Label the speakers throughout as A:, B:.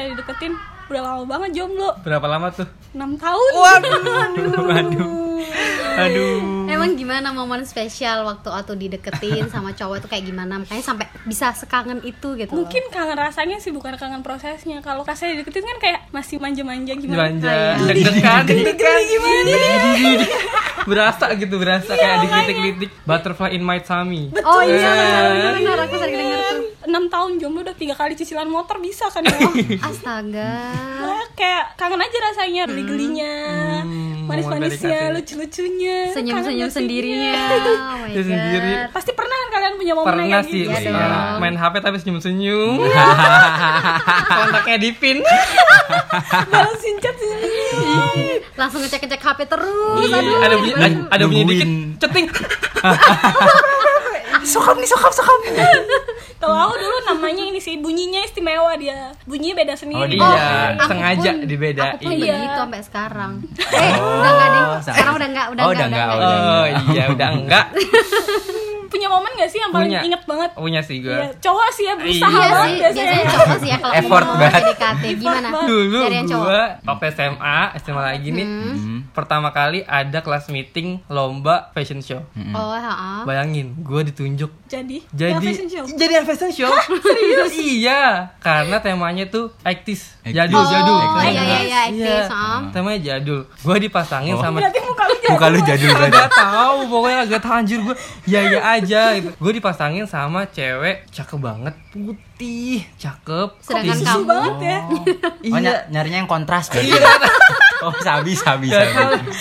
A: saya dideketin udah lama banget jomblo
B: Berapa lama tuh?
A: 6 tahun
B: Aduh. Aduh.
C: Emang gimana momen spesial waktu waktu dideketin sama cowok itu kayak gimana? Makanya sampai bisa sekangen itu gitu. loh.
A: mungkin kangen rasanya sih bukan kangen prosesnya kalau pas saya dideketin kan kayak masih manja-manja gimana
B: Manja,
C: Iya.
B: deg-degan, deg-degan.
A: gimana
B: Berasa gitu, berasa kayak diklitik-klitik butterfly in my tummy.
C: Oh iya benar benar aku sering
A: 6 tahun jomblo udah tiga kali cicilan motor bisa kan ya
C: Astaga.
A: Nah, kayak kangen aja rasanya geli-gelinya
B: Hmm,
A: manis-manisnya lucu-lucunya
C: Senyum-senyum sendirinya. Oh my
B: sendiri.
C: god.
A: pasti pernah kan kalian punya momen
B: Pernah
A: kayak
B: sih,
A: gitu
C: Iya
B: iya.
C: dong.
B: main HP tapi senyum-senyum. Kontaknya di pin.
A: balasin chat sendiri
C: Langsung ngecek-ngecek HP terus.
B: Iya,
C: Aduh.
B: ada bunyi ada, ada bunyi dikit ceting. Sokap nih sokap sokap.
A: kalau aku dulu namanya ini sih bunyinya istimewa dia bunyinya beda sendiri
D: Oh, dia.
B: Iya,
C: aku
B: sengaja
C: pun-
B: dibedain.
C: Aku pun
A: Iya.
C: begitu sampai sekarang. Eh, udah enggak deh. Sekarang udah enggak, udah
D: Oh,
C: enggak,
D: udah enggak,
C: enggak.
D: udah.
B: Oh iya udah enggak
A: punya momen gak sih yang paling
B: punya.
A: inget banget?
B: Punya sih gue
A: Iya, cowok sih ya berusaha
B: Iya
C: Iya
A: banget
C: sih,
A: biasanya.
C: biasanya cowok sih ya kalau
D: Effort banget.
C: PDKT gimana?
B: dulu
C: Dari yang cowok.
B: gue waktu SMA SMA lagi nih
D: Hmm.
B: pertama kali ada kelas meeting lomba fashion show.
C: Oh, heeh.
B: bayangin gue ditunjuk.
A: Jadi?
B: Jadi
A: yang fashion show?
B: jadi yang fashion show. Serius? Iya karena temanya tuh 80s jadul
C: Oh,
B: jadul
C: iya, iya, iya, 80s, heeh.
B: temanya jadul. Gue dipasangin
D: Oh.
B: sama
A: berarti muka lu jadi
D: Muka lu jadul banget.
B: Gak tahu pokoknya agak tahu anjir gue ya ya aja. Gitu. gue dipasangin sama cewek cakep banget. Putih cakep.
C: Sedangkan kamu-
A: banget ya.
D: Oh,
B: iya.
D: Ny- nyarinya yang kontras kan? oh, sabi, sabi, sabi.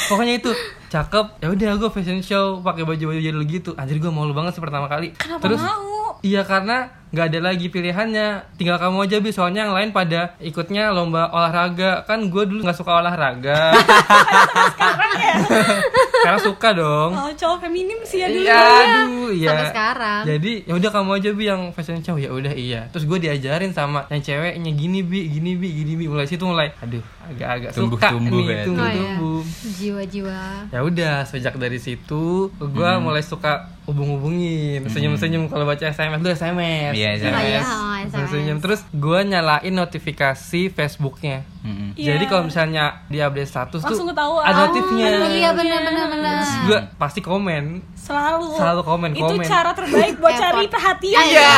B: pokoknya itu cakep. Ya udah gue fashion show pakai baju baju jadul gitu. Anjir gue malu banget sih pertama kali.
A: Kenapa
B: terus
A: mau
B: iya karena nggak ada lagi pilihannya. Tinggal kamu aja bi. Soalnya yang lain pada ikutnya lomba olahraga. Kan gue dulu nggak suka olahraga. Sekarang suka dong
A: oh cowok feminim sih ya dulu
B: Iya,
A: ya.
B: aduh, iya.
C: Sampai sekarang.
B: Jadi ya udah kamu aja bi yang fashion show ya udah iya. Terus gue diajarin sama yang ceweknya gini bi, gini bi, gini bi. Mulai situ mulai, aduh agak-agak suka
D: Tumbuh-tumbuh
B: nih,
D: ya.
B: tumbuh-tumbuh.
C: Jiwa-jiwa.
B: Ya udah sejak dari situ gue mulai suka hubung-hubungin, senyum-senyum kalau baca SMS dulu SMS.
D: Iya, SMS.
C: Oh, iya, oh, SMS.
B: Senyum terus gue nyalain notifikasi Facebooknya.
D: Mm-mm.
A: Iya.
B: Jadi kalau misalnya dia update status
A: Langsung
B: tuh
A: ketahuan.
B: ada notifnya.
C: Iya, benar benar.
B: Terus gue pasti komen.
A: selalu
B: Selalu komen,
A: itu
B: komen.
A: cara terbaik buat cari perhatian
C: Iya,
A: ya.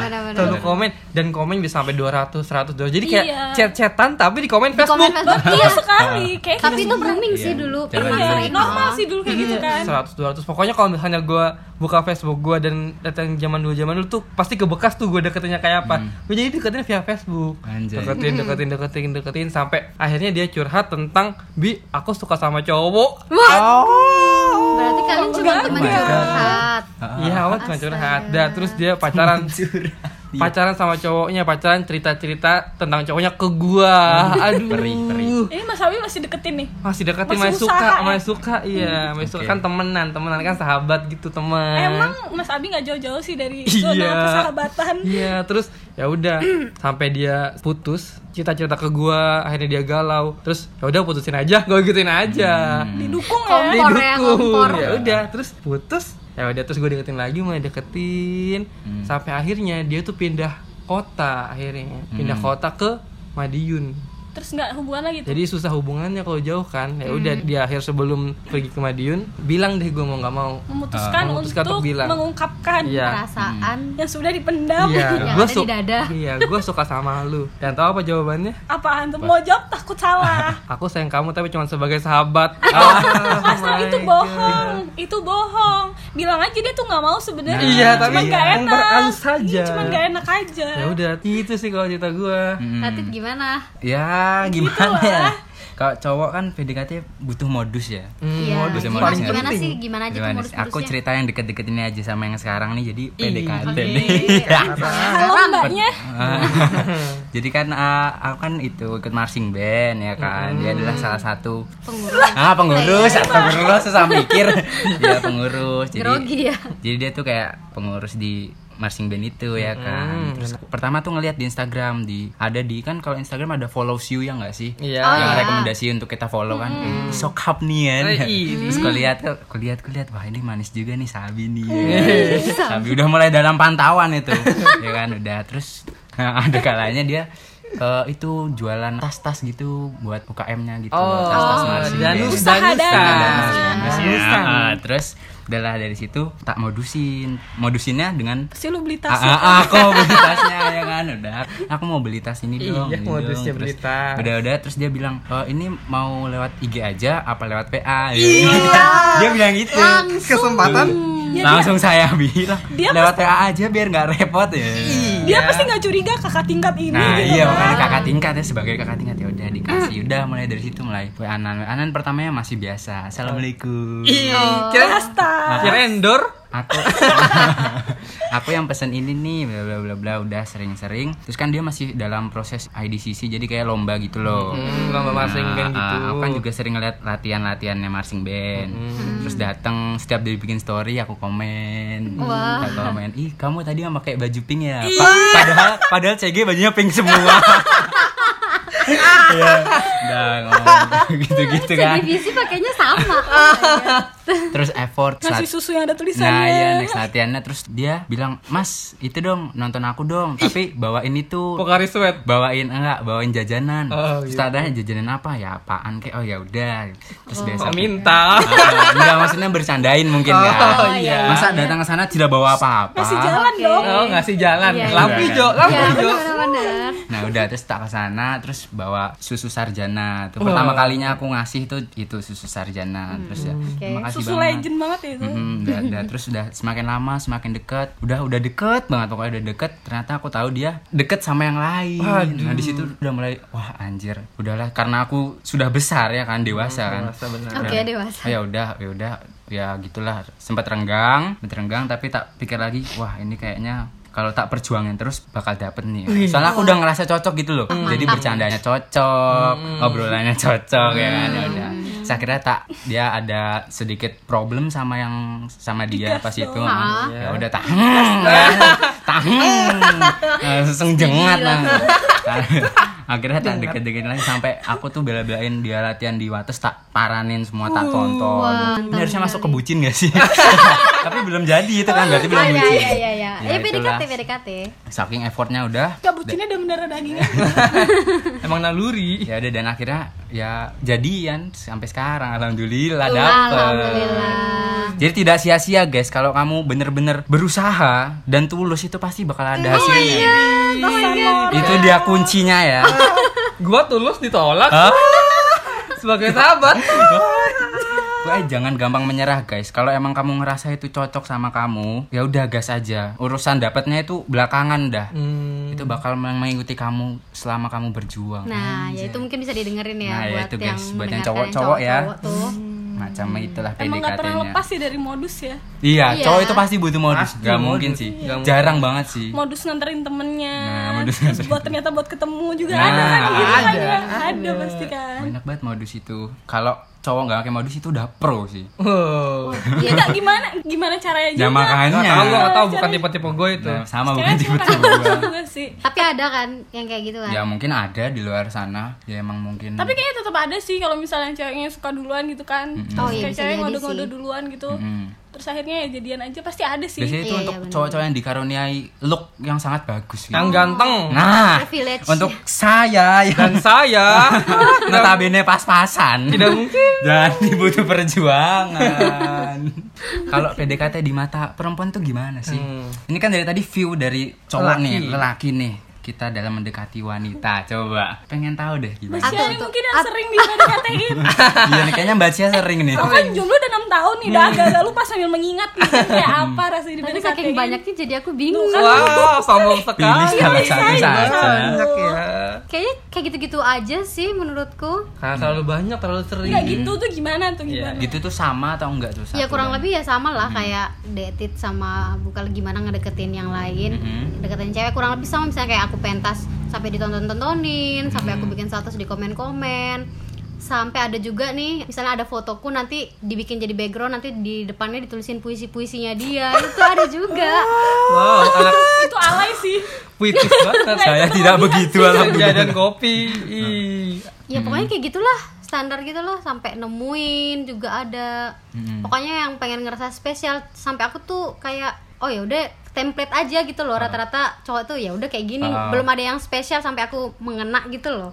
C: benar.
B: selalu komen dan komen bisa sampai 200 100 200 jadi kayak
A: Iya.
B: chat-chatan tapi di komen
C: Di komen
B: Facebook
C: Facebook.
A: betul sekali kayak
C: Tapi itu booming
D: Iya.
C: sih dulu.
D: Zaman
C: Pernah
A: iya, normal
C: oh.
A: sih dulu kayak gitu kan
B: 100 200 pokoknya kalau misalnya gue buka Facebook gue dan datang zaman dulu zaman dulu tuh pasti kebekas tuh gue deketinnya kayak apa gue jadi deketin via Facebook
D: Anjay.
B: deketin deketin deketin deketin sampai akhirnya dia curhat tentang bi aku suka sama cowok
C: Berarti kalian cuma teman curhat.
B: iya awal cuma curhat. Dah terus dia pacaran pacaran sama cowoknya pacaran cerita cerita tentang cowoknya ke gua. Aduh.
D: Perih, perih.
A: ini Mas Abi masih deketin nih?
B: Masih deketin
A: Masih
B: masih, suka
A: ya?
B: masih suka iya. Masih suka
D: Oke.
B: kan temenan temenan kan sahabat gitu teman.
A: Emang Mas Abi nggak jauh-jauh sih dari
B: iya.
A: zona persahabatan
B: iya terus ya udah sampai dia putus cerita-cerita ke gua akhirnya dia galau. Terus ya udah putusin aja gue gituin aja.
A: Didukung
C: Kompor
A: ya
C: ya, kompor.
B: ya udah terus putus ya udah terus gue deketin lagi mulai deketin. Sampai akhirnya dia tuh pindah kota akhirnya. Pindah kota ke Madiun
A: terus nggak hubungan lagi tuh
B: jadi susah hubungannya kalau jauh kan ya udah di akhir sebelum pergi ke Madiun bilang deh gue mau nggak mau
A: memutuskan
B: Ah, memutuskan
A: untuk
B: untuk bilang.
A: mengungkapkan
B: Iya.
C: Perasaan.
A: yang sudah dipendam
B: Iya,
C: Yang
B: gue
C: ada di dada.
B: Iya, gue suka sama lu. Dan tahu apa jawabannya?
A: apaan tuh mau jawab takut salah
B: Aku sayang kamu tapi cuma sebagai sahabat. Ah, my
A: itu
B: God.
A: bohong, itu bohong. Bilang aja dia tuh nggak mau sebenarnya.
B: Iya, tapi
A: cuman nggak
B: yang
A: enak.
B: saja.
A: Iya, cuman nggak enak aja.
B: Ya udah, itu sih kalau cerita gue.
C: Latif gimana?
D: Ya,
A: Gitu
D: gimana ya?
A: lah.
D: Kalau cowok kan PDKT butuh modus ya.
C: Iya.
D: modus yang
C: Gimana,
D: paling
C: gimana sih? Gimana aja tuh
D: Gimana sih?
C: modus-modusnya?
D: Aku cerita yang deket-deket ini aja sama yang sekarang nih jadi PDKT
B: Ih,
D: nih.
A: Halo mbaknya.
D: Jadi kan ah, aku kan itu ikut marching band ya kan. Dia adalah salah satu
C: Pengurus.
D: Ah, pengurus, pengurus susah mikir. Dia pengurus. Jadi
C: Grogi ya.
D: jadi dia tuh kayak pengurus di marching band itu ya kan. Terus pertama tuh ngeliat di Instagram di ada di kan kalau Instagram ada follow you ya nggak sih?
B: Iya.
C: Oh,
D: yang
C: iya.
D: rekomendasi untuk kita follow kan. Sokap nih ya.
B: Eh, iya.
D: Terus kulihat kulihat kulihat wah ini manis juga nih Sabi nih. Sabi udah mulai dalam pantauan itu. ya kan udah terus nah, ada kalanya dia eh, itu jualan tas-tas gitu buat UKM-nya gitu.
B: Oh,
D: tas-tas band.
B: danus
A: Usaha
B: danusan.
A: danusan.
D: Danusan. Ah, terus udahlah dari situ tak modusin. Modusinnya dengan
A: Pasti lu beli
D: Ah,
A: tas.
D: ah, ah, aku mau beli tasnya ya kan udah aku mau beli tas ini dong
B: Iya,
D: ini
B: modusnya
D: dong.
B: beli
D: Terus
B: tas.
D: udah udah terus dia bilang "Eh, ini mau lewat IG aja apa lewat PA iya. dia bilang gitu
B: Kesempatan.
D: langsung saya bilang
A: Dia
D: lewat PA aja biar nggak repot ya
A: Dia pasti nggak curiga kakak tingkat ini
D: Nah
A: gitu
D: iya
A: kan.
D: makanya kakak tingkat ya sebagai kakak tingkat ya udah dikasih udah mulai dari situ mulai. WA Anan Anan pertamanya masih biasa. Assalamualaikum.
B: Ih, kira kira endor.
D: Aku aku yang pesen ini nih bla bla bla bla udah sering-sering. Terus kan dia masih dalam proses IDCC jadi kayak lomba gitu loh.
B: Hmm, lomba marching band
D: Nah,
B: gitu.
D: ah, aku kan juga sering ngeliat latihan-latihannya marching band. Terus datang setiap dia bikin story aku komen.
C: Wah.
D: aku komen ih kamu tadi yang pakai baju pink ya? Pa- padahal padahal CG bajunya pink semua. Iya, udah ngomong gitu-gitu kan.
C: divisi pakainya sama
D: Terus effort
A: Ngasih
D: saat-
A: susu yang ada tulisannya.
D: Nah iya next latihannya terus dia bilang Mas itu dong nonton aku dong Tapi bawain itu
B: Pokari sweat.
D: Bawain enggak bawain jajanan
B: Oh,
D: Terus
B: gitu.
D: tadanya jajanan apa ya apaan kayak oh ya udah Terus biasa
B: Kok minta?
D: Ah, Enggak maksudnya bercandain mungkin
B: Oh,
D: kan
B: iya.
D: Masa datang ke sana tidak bawa apa-apa
A: Masih jalan
C: Oke.
A: dong.
B: Oh, ngasih jalan.
C: Iya, iya.
B: Lampu hijau, lampu hijau.
D: Nah udah terus tak ke sana terus bawa susu sarjana Tuh
B: Wah.
D: pertama kalinya aku ngasih itu itu susu sarjana Terus ya
C: Oke.
D: makasih
A: Susu
D: banget
A: legend banget ya itu.
D: Mm-mm, udah, udah, terus udah semakin lama semakin dekat udah udah deket banget pokoknya udah deket ternyata aku tahu dia deket sama yang lain
B: Waduh.
D: nah di situ udah mulai wah anjir udahlah karena aku sudah besar ya kan dewasa kan
B: Dewasa benar.
C: Oke, dewasa.
D: oh, ya udah ya udah ya gitulah sempat renggang sempat renggang tapi tak pikir lagi wah ini kayaknya kalau tak perjuangin terus bakal dapet nih. Soalnya aku udah ngerasa cocok gitu loh. Jadi bercandanya cocok obrolannya cocok ya kan? Ya udah. Saya kira tak dia ada sedikit problem sama yang sama dia
A: Digas
D: pas itu.
C: Ah.
D: ya udah tak. Tahan langsung jengat lah. Akhirnya tak deket-deketin lagi sampai aku tuh bela-belain dia latihan di Wates tak paranin semua tak tonton.
C: wah,
D: ini harusnya masuk ke bucin gak sih? Tapi belum jadi itu kan berarti belum
C: iya
D: bucin
C: iya iya iya.
D: Ya,
C: Eh
D: itulah.
C: PDKT PDKT.
D: saking effortnya udah
A: Gak bucinnya udah mendarah dagingnya.
B: Emang naluri.
D: ya udah dan akhirnya ya jadian sampai sekarang alhamdulillah dapet
C: Alhamdulillah.
D: jadi tidak sia-sia guys kalau kamu bener-bener berusaha dan tulus itu pasti bakal ada hasilnya itu dia kuncinya ya
B: Gua tulus ditolak sebagai sahabat.
D: Wah, jangan gampang menyerah guys. Kalau emang kamu ngerasa itu cocok sama kamu, ya udah gas aja. Urusan dapatnya itu belakangan dah.
B: Hmm.
D: Itu bakal mengikuti kamu selama kamu berjuang.
C: Nah, ya itu mungkin bisa didengerin ya
D: Nah, ya
C: buat
D: itu,
C: yang
D: guys. Buat yang cowok-cowok ya.
C: tuh.
D: Macam itulah
A: Emang gak pernah
D: PDKT-nya.
A: lepas sih dari modus ya.
D: Iya,
C: Iya.
D: cowok itu pasti butuh modus.
B: Pasti
D: Gak
B: modus.
D: mungkin sih.
B: Gak mungkin.
D: Jarang banget sih.
A: Modus nganterin temennya.
D: Nah, modus
A: Terus
D: nganterin.
A: buat ternyata buat ketemu juga
D: Nah,
A: ada kan gitu kan
B: ada,
A: ya. Ada pasti kan.
D: Banyak banget modus itu. Kalau cowok nggak pakai modus itu udah pro sih.
B: Oh.
A: Iya gak gimana gimana caranya
D: Ya
A: juga.
D: makanya.
B: Nggak tahu nggak tahu bukan tipe-tipe gue itu.
D: Nah, sama bukan
A: Kayaknya
D: tipe
A: cuma
D: gua.
A: juga sih.
C: Tapi ada kan yang kayak gitu kan.
D: Ya mungkin ada di luar sana. Ya emang mungkin.
A: Tapi kayaknya tetap ada sih kalau misalnya ceweknya suka duluan gitu kan.
C: Oh, iya,
A: Kayak cewek
C: jadi
A: ngode-ngode
C: sih.
A: duluan gitu.
D: Mm-mm.
A: Terus akhirnya ya jadian aja pasti ada sih.
D: Biasanya itu
C: Iya,
D: untuk
C: iya,
D: cowok-cowok yang dikaruniai look yang sangat bagus gitu.
B: Yang ganteng.
D: Nah, untuk saya yang
B: Dan saya
D: notabene pas-pasan.
B: tidak mungkin.
D: Jadi butuh perjuangan. Kalau PDKT di mata perempuan tuh gimana sih?
B: Hmm.
D: Ini kan dari tadi view dari cowok
B: Lelaki.
D: nih, lelaki nih. Kita dalam mendekati wanita, coba. Pengen tahu deh gimana.
A: Mbak Cia
C: Atau-
A: ini mungkin yang sering dikatain.
D: Iya nih kayaknya Mbak Cia sering nih.
A: Aku kan jomblo udah 6 tahun nih, udah agak-agak lupa sambil mengingat nih kayak apa rasanya
C: Tapi saking banyaknya jadi aku bingung.
B: Wah, sombong
D: Pilih
B: sekali.
D: salah satu saja.
B: Banyak ya.
C: Kayaknya kayak gitu-gitu aja sih menurutku.
B: Karena terlalu banyak, terlalu sering.
A: Enggak gitu tuh gimana tuh gimana?
D: Gitu tuh sama atau enggak tuh?
C: Ya kurang lebih ya sama lah kayak dated sama bukan gimana ngedeketin yang lain.
D: Mhm.
C: Deketin cewek kurang lebih sama misalnya kayak aku pentas sampai ditonton-tontonin, sampai aku bikin status di komen-komen. Sampai ada juga nih, misalnya ada fotoku nanti dibikin jadi background, nanti di depannya ditulisin puisi-puisinya dia. Itu ada juga.
B: Wow, anak
A: Itu alay sih.
B: puitis banget.
D: Saya tidak begitu
B: Senja
D: alhamdulillah.
B: dan kopi. Ih.
C: Ya pokoknya kayak gitulah standar gitu loh sampai nemuin juga ada.
D: Mm-mm.
C: Pokoknya yang pengen ngerasa spesial sampai aku tuh kayak oh ya udah template aja gitu loh. Rata-rata cowok tuh ya udah kayak gini
D: Ah.
C: belum ada yang spesial sampai aku mengena gitu loh.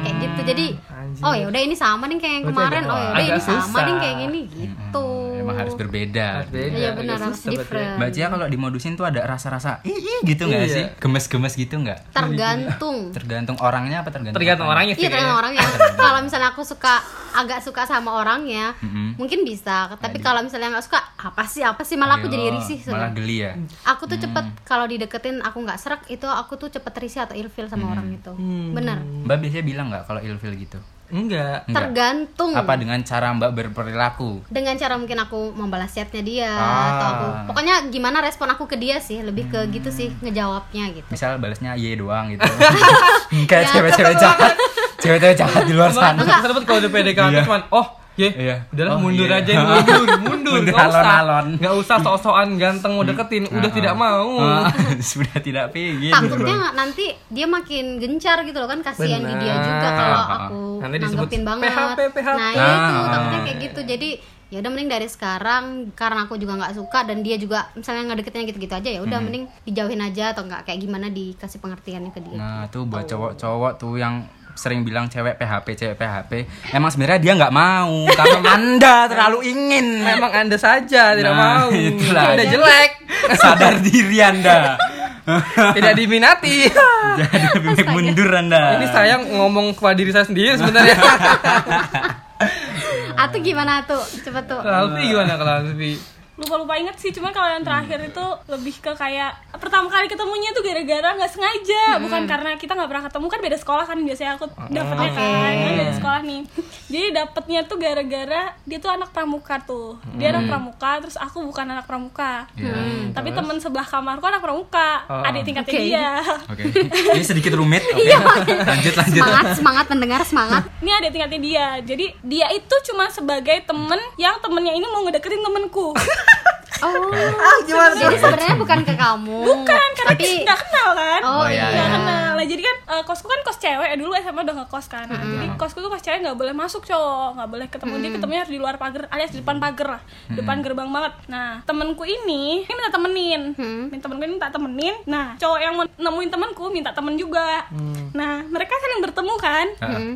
C: Kayak gitu. Jadi
B: anjir.
C: oh ya udah ini sama nih kayak yang kemarin. oh ya udah ini sama
B: susah.
C: nih kayak gini. Gitu.
D: Emang harus berbeda.
B: Beda,
C: Iya, benar, harus
B: berarti.
C: different.
D: Mbak Cia kalau dimodusin tuh ada rasa-rasa ih gitu nggak
B: Iya.
D: sih? Gemes-gemes gitu nggak?
C: tergantung
D: Tergantung orangnya apa tergantung?
B: Tergantung orangnya sih.
C: Iya tergantung orangnya. kalau misalnya aku suka agak suka sama orangnya,
D: Mm-mm.
C: mungkin bisa. Tapi kalau misalnya nggak suka, apa sih apa sih malah aku jadi risih.
D: Malah geli ya.
C: Aku tuh cepet kalau dideketin aku nggak serak itu aku tuh cepet risih atau ilfil sama orang itu. Bener.
D: Mbak biasanya bilang nggak kalau ilfil gitu?
B: Enggak.
C: Tergantung.
D: Apa dengan cara Mbak berperilaku?
C: Dengan cara mungkin aku membalas chatnya dia
D: Ah.
C: atau aku pokoknya gimana respon aku ke dia sih lebih ke gitu sih ngejawabnya gitu.
D: Misal balasnya ye doang gitu. Kayak cewek-cewek jahat. Cewek-cewek jahat di luar sana.
B: Enggak kalau udah PDKT
D: Iya.
B: cuman oh Ye,
D: Iya.
B: udahlah
D: Oh,
B: mundur
D: iya.
B: aja mundur, mundur,
D: Mundur,
B: nggak usah,
D: alon-alon.
B: nggak usah sok-sokan ganteng mau deketin, udah tidak mau.
D: Ah, Sudah tidak pingin.
C: Takutnya nggak nanti dia makin gencar gitu loh kan kasihan di dia juga kalau
D: Ah, ah.
C: aku
B: Nanti disebut
C: nanggepin banget.
B: PHP, PHP.
C: Nah, itu
D: Ah,
C: takutnya
D: ah.
C: kayak gitu. Jadi ya udah mending dari sekarang karena aku juga nggak suka dan dia juga misalnya ngedeketinnya gitu-gitu aja ya
B: Hmm.
C: udah mending dijauhin aja atau nggak kayak gimana dikasih pengertiannya ke dia.
D: Nah, tuh buat cowok-cowok tuh yang sering bilang cewek PHP, cewek PHP. Emang sebenarnya dia nggak mau, karena Anda terlalu ingin.
B: Memang anda saja tidak
D: Nah,
B: mau,
D: itulah.
B: udah jelek,
D: Sadar diri Anda.
B: tidak diminati.
D: Jadi lebih baik mundur Anda.
B: Ini saya ngomong kepada diri saya sendiri sebenarnya.
C: Atau gimana tuh? Cepet tuh.
B: Kalau Alfi gimana kalau Alfi?
A: Lupa-lupa inget sih cuman kalau yang terakhir itu lebih ke kayak pertama kali ketemunya tuh gara-gara nggak sengaja bukan karena kita nggak pernah ketemu kan beda sekolah kan biasanya aku dapetnya
C: Oke.
A: kan kan beda sekolah nih jadi dapetnya tuh gara-gara dia tuh anak pramuka tuh dia anak pramuka terus aku bukan anak pramuka
D: Ya,
A: tapi teman sebelah kamarku anak pramuka
B: Oh.
A: adik tingkatnya
C: Oke.
A: dia
D: Oke. Ini sedikit rumit. Oke.
C: Iya.
D: lanjut lanjut.
C: Semangat, semangat pendengar semangat.
A: ini ada tingkatnya dia jadi dia itu cuma sebagai temen yang temennya ini mau ngedeketin temenku
C: Oh,
B: gimana
C: jadi sebenarnya bukan ke kamu.
A: bukan karena
C: tapi
A: nggak kenal kan
C: Oh,
D: Oh, iya,
A: nggak
D: iya.
A: kenal eh, kosku kan kos cewek dulu SMA udah ngekos kan. Nah, jadi kosku tuh kos cewek nggak boleh masuk cowok. Nggak boleh ketemu dia ketemunya harus di luar pagar alias di depan pagar lah. Depan gerbang banget. Nah temenku ini ini minta temenin. Minta temenku ini minta temenin. Nah cowok yang nemuin temenku minta temen juga. Nah mereka saling bertemu kan.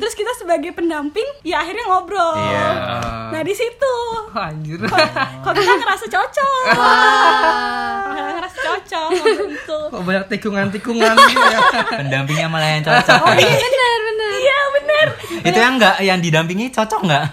A: Terus kita sebagai pendamping ya akhirnya ngobrol.
D: Iya.
A: nah di situ.
B: Oh, anjir.
A: kok kita ngerasa cocok? Ngerasa cocok? Ngobrol itu.
B: Kok banyak tikungan-tikungan gitu ya.
D: Pendampingnya malah yang cocok.
C: Oh iya benar benar.
A: iya bener
D: Itu yang enggak yang didampingi cocok enggak?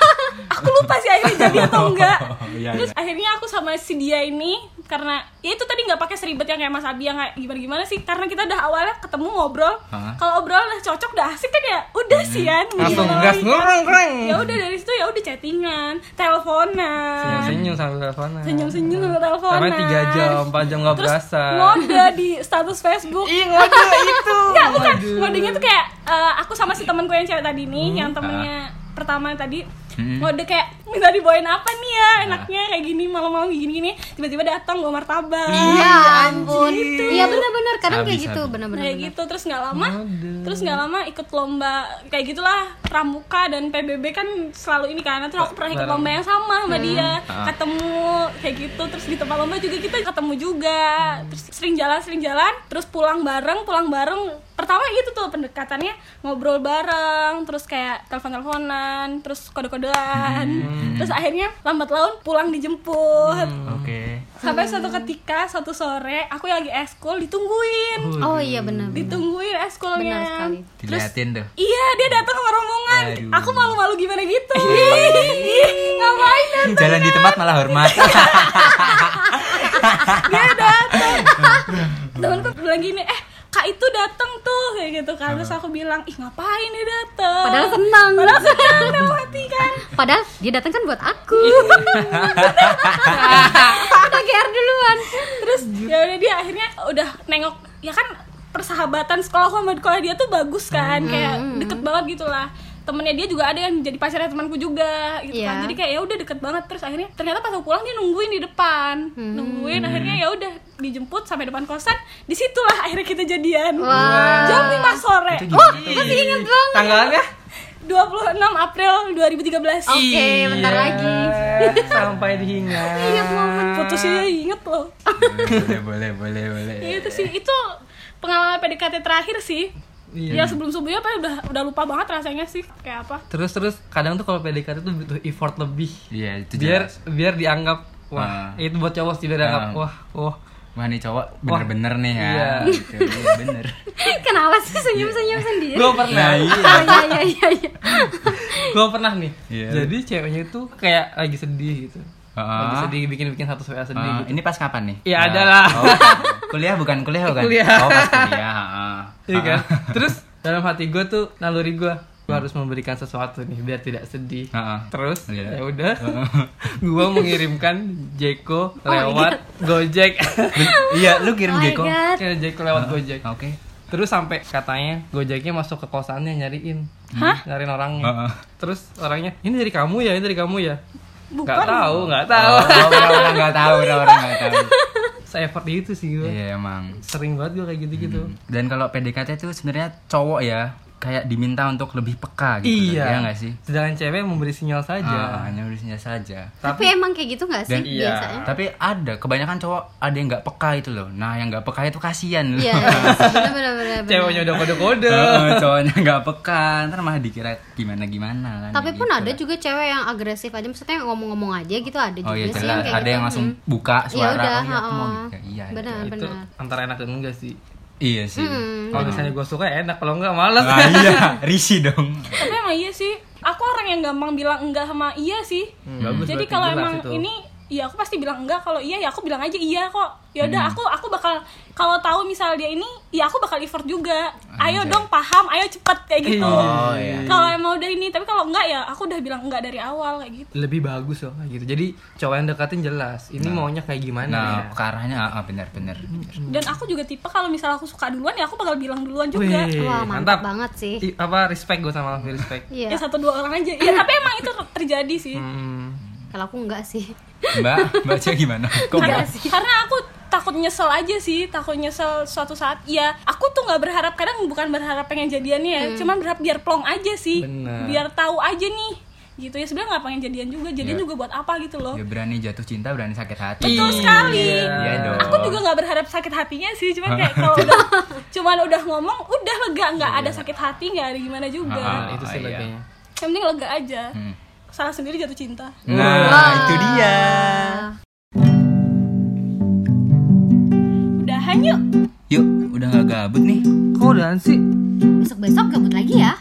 A: aku lupa sih akhirnya jadi atau enggak
D: Oh, iya,
A: terus
D: iya.
A: akhirnya aku sama si dia ini karena ya itu tadi nggak pakai seribet yang kayak Mas Abi yang kayak gimana gimana sih karena kita udah awalnya ketemu ngobrol kalau obrol udah cocok udah asik kan ya udah sih kan
B: Langsung
A: Gitu.
B: gas ngurung keren.
A: ya udah dari situ ya udah chattingan teleponan
B: Senyum-senyum sambil teleponan.
A: senyum-senyum sama teleponan
B: Sampai 3 jam, 4 jam nggak berasa.
A: ngode di status Facebook
B: Ih, ngode itu.
A: Enggak, bukan. Ngodenya tuh kayak eh, aku sama si temanku yang cewek tadi nih,
B: Hmm.
A: yang temennya pertama tadi
D: Hmm.
A: ngode kayak minta dibawain apa nih ya enaknya kayak gini malam-malam gini-gini tiba-tiba datang bawa martabak.
C: Iya ampun. Iya benar-benar kadang kayak gitu benar-benar.
A: kayak gitu terus nggak lama terus nggak lama ikut lomba kayak gitulah pramuka dan PBB kan selalu ini kan terus aku pernah ikut lomba yang sama sama dia.
D: Ah.
A: ketemu kayak gitu terus di tempat lomba juga kita ketemu juga. Terus sering jalan sering jalan terus pulang bareng pulang bareng pertama gitu tuh pendekatannya ngobrol bareng terus kayak telepon teleponan terus kode kodean terus akhirnya lambat laun pulang dijemput
D: Oke.
A: sampai suatu ketika suatu sore aku yang lagi eskul ditungguin
C: Oh iya benar.
A: ditungguin eskulnya
C: Benar sekali.
D: Tuh.
A: iya dia datang sama rombongan
D: Aduh.
A: aku malu-malu gimana gitu Ih, ngapain ya
D: Jalan di tempat malah hormat.
A: dia datang temanku bilang gini eh itu datang tuh kayak gitu kan. Terus aku bilang ih ngapain dia datang
C: Padahal senang.
A: padahal senang dalam hati kan?
C: Padahal dia datang kan buat aku. Udah GR duluan.
A: terus ya udah dia akhirnya udah nengok ya kan persahabatan sekolah aku sama sekolah dia tuh bagus kan kayak deket banget gitu lah temennya dia juga ada yang jadi pacarnya temanku juga gitu kan
C: Iya.
A: jadi kayak ya udah deket banget terus akhirnya ternyata pas aku pulang dia nungguin di depan nungguin akhirnya ya udah dijemput sampai depan kosan di situlah akhirnya kita jadian
C: Wah.
A: jam 5 sore
D: gimana?
C: Masih inget banget.
B: Tanggalnya?
A: 26 April 2013
C: Oke, bentar lagi.
B: sampai diingat.
C: Ingat momen
A: putusnya inget loh
D: boleh boleh boleh boleh
A: Ya, itu sih itu pengalaman PDKT terakhir sih
B: Iya.
A: ya sebelum sebelumnya apa udah udah lupa banget rasanya sih kayak apa
B: Terus terus kadang tuh kalau PDKT tuh butuh effort lebih.
D: iya itu
B: biar
D: jelas.
B: biar dianggap wah
D: Ah.
B: itu buat cowok sih biar dianggap
D: Ah.
B: wah wah
D: wah nih cowok bener-bener nih ya
B: Iya.
D: Gitu, iya, bener
C: Kenapa sih senyum-senyum sendiri?
B: gue pernah
D: Nah, iya.
C: Oh iya iya iya. iya.
B: gue pernah nih
D: Iya.
B: jadi ceweknya itu kayak lagi sedih gitu
D: Ah.
B: Lagi sedih bikin bikin satu WA sedih
D: Ah,
B: gitu
D: ini pas kapan nih?
B: Ya,
D: Ah,
B: ada lah.
D: oh, kuliah bukan kuliah bukan?
B: Kuliah.
D: Oh, pas kuliah. ah.
B: Iya kan terus dalam hati gue tuh naluri gue gue harus memberikan sesuatu nih biar tidak sedih
D: ah.
B: terus
D: Iya.
B: ya udah gue mengirimkan Jeko lewat Gojek
D: Ben- Iya, lu kirim
C: Oh
D: Jeko.
B: Ya Jeko lewat Gojek
D: Oke.
B: terus sampai katanya Gojeknya masuk ke kosannya nyariin
A: Hah?
B: nyariin orangnya
D: ah.
B: terus orangnya ini dari kamu ya ini dari kamu ya
A: bukan.
B: Nggak tahu nggak tahu.
D: Oh, orang-orang nggak tahu, orang-orang nggak tahu.
B: saya effort itu sih gue
D: Iya, emang.
B: sering banget gue kayak gitu gitu
D: Dan kalau PDKT itu sebenarnya cowok ya kayak diminta untuk lebih peka gitu.
B: iya
D: Ya nggak sih?
B: sedangkan cewek memberi sinyal saja
D: Ah, hanya urusannya saja.
C: Tapi emang kayak gitu gak sih
D: Dan
B: iya.
C: biasanya?
D: Tapi ada kebanyakan cowok ada yang nggak peka itu loh. Nah, yang nggak peka itu kasihan loh.
C: Iya, benar benar benar.
B: ceweknya udah kode-kode
D: Heeh, cowoknya nggak peka, ntar malah dikira gimana gimana kan.
C: Tapi pun
D: gitu
C: ada juga cewek yang agresif aja, maksudnya ngomong-ngomong aja gitu ada juga
D: Oh iya
C: sih
D: jelas,
C: kayak
D: ada
C: gitu.
D: yang langsung
C: Hmm.
D: buka
C: Ya
D: suara.
C: udah,
D: oh iya, aku mau gitu. Iya.
C: Benar.
D: itu.
B: itu antara enak dan enggak sih
D: Iya sih.
C: Hmm.
B: kalau misalnya gue suka enak kalau enggak malas
D: Ah, iya, risih dong.
A: tapi emang iya sih aku orang yang gampang bilang enggak sama iya sih
B: Hmm, bagus
A: jadi kalau emang
B: itu.
A: ini ya aku pasti bilang enggak kalau iya ya aku bilang aja iya kok ya
B: Hmm.
A: udah aku aku bakal kalau tahu misal dia ini ya aku bakal effort juga ayo
D: Anjay.
A: dong paham ayo cepet kayak gitu
D: Oh iya.
A: kalau emang udah ini tapi kalau enggak ya aku udah bilang enggak dari awal kayak gitu
B: lebih bagus loh kayak gitu jadi cowok yang deketin jelas ini maunya kayak gimana
D: Nah,
B: ya
D: ke arahnya ah, benar benar.
A: dan aku juga tipe kalau misal aku suka duluan ya aku bakal bilang duluan juga
B: Wih,
C: Wah, mantap banget sih.
B: I- apa respect gue sama Alfi respect
C: Iya.
A: ya satu dua orang aja ya tapi emang itu terjadi sih
B: hmm.
C: Kalau aku enggak sih.
D: Mbak, Mbak Cia gimana? Kok
A: karena,
D: Mbak?
A: karena aku takut nyesel aja sih takut nyesel suatu saat ya aku tuh nggak berharap kadang bukan berharap pengen jadiannya ya cuman berharap biar plong aja sih
B: Bener.
A: biar tahu aja nih gitu ya sebenarnya nggak pengen jadian juga jadian
D: Iya.
A: juga buat apa gitu loh
D: Ya berani jatuh cinta, berani sakit hati.
A: betul sekali
D: Iya dong.
A: aku juga nggak berharap sakit hatinya sih cuman kayak kalau udah cuman udah ngomong udah lega nggak ada sakit hati nggak ada gimana juga
D: Ah,
B: itu sih
D: iya.
B: leganya
A: yang penting lega aja
D: Hmm.
A: Salah sendiri jatuh cinta
D: Nah,
C: Wah.
D: itu dia.
A: udahan yuk
D: Yuk, udah nggak gabut nih.
B: kok udahan sih
C: Besok-besok gabut lagi ya.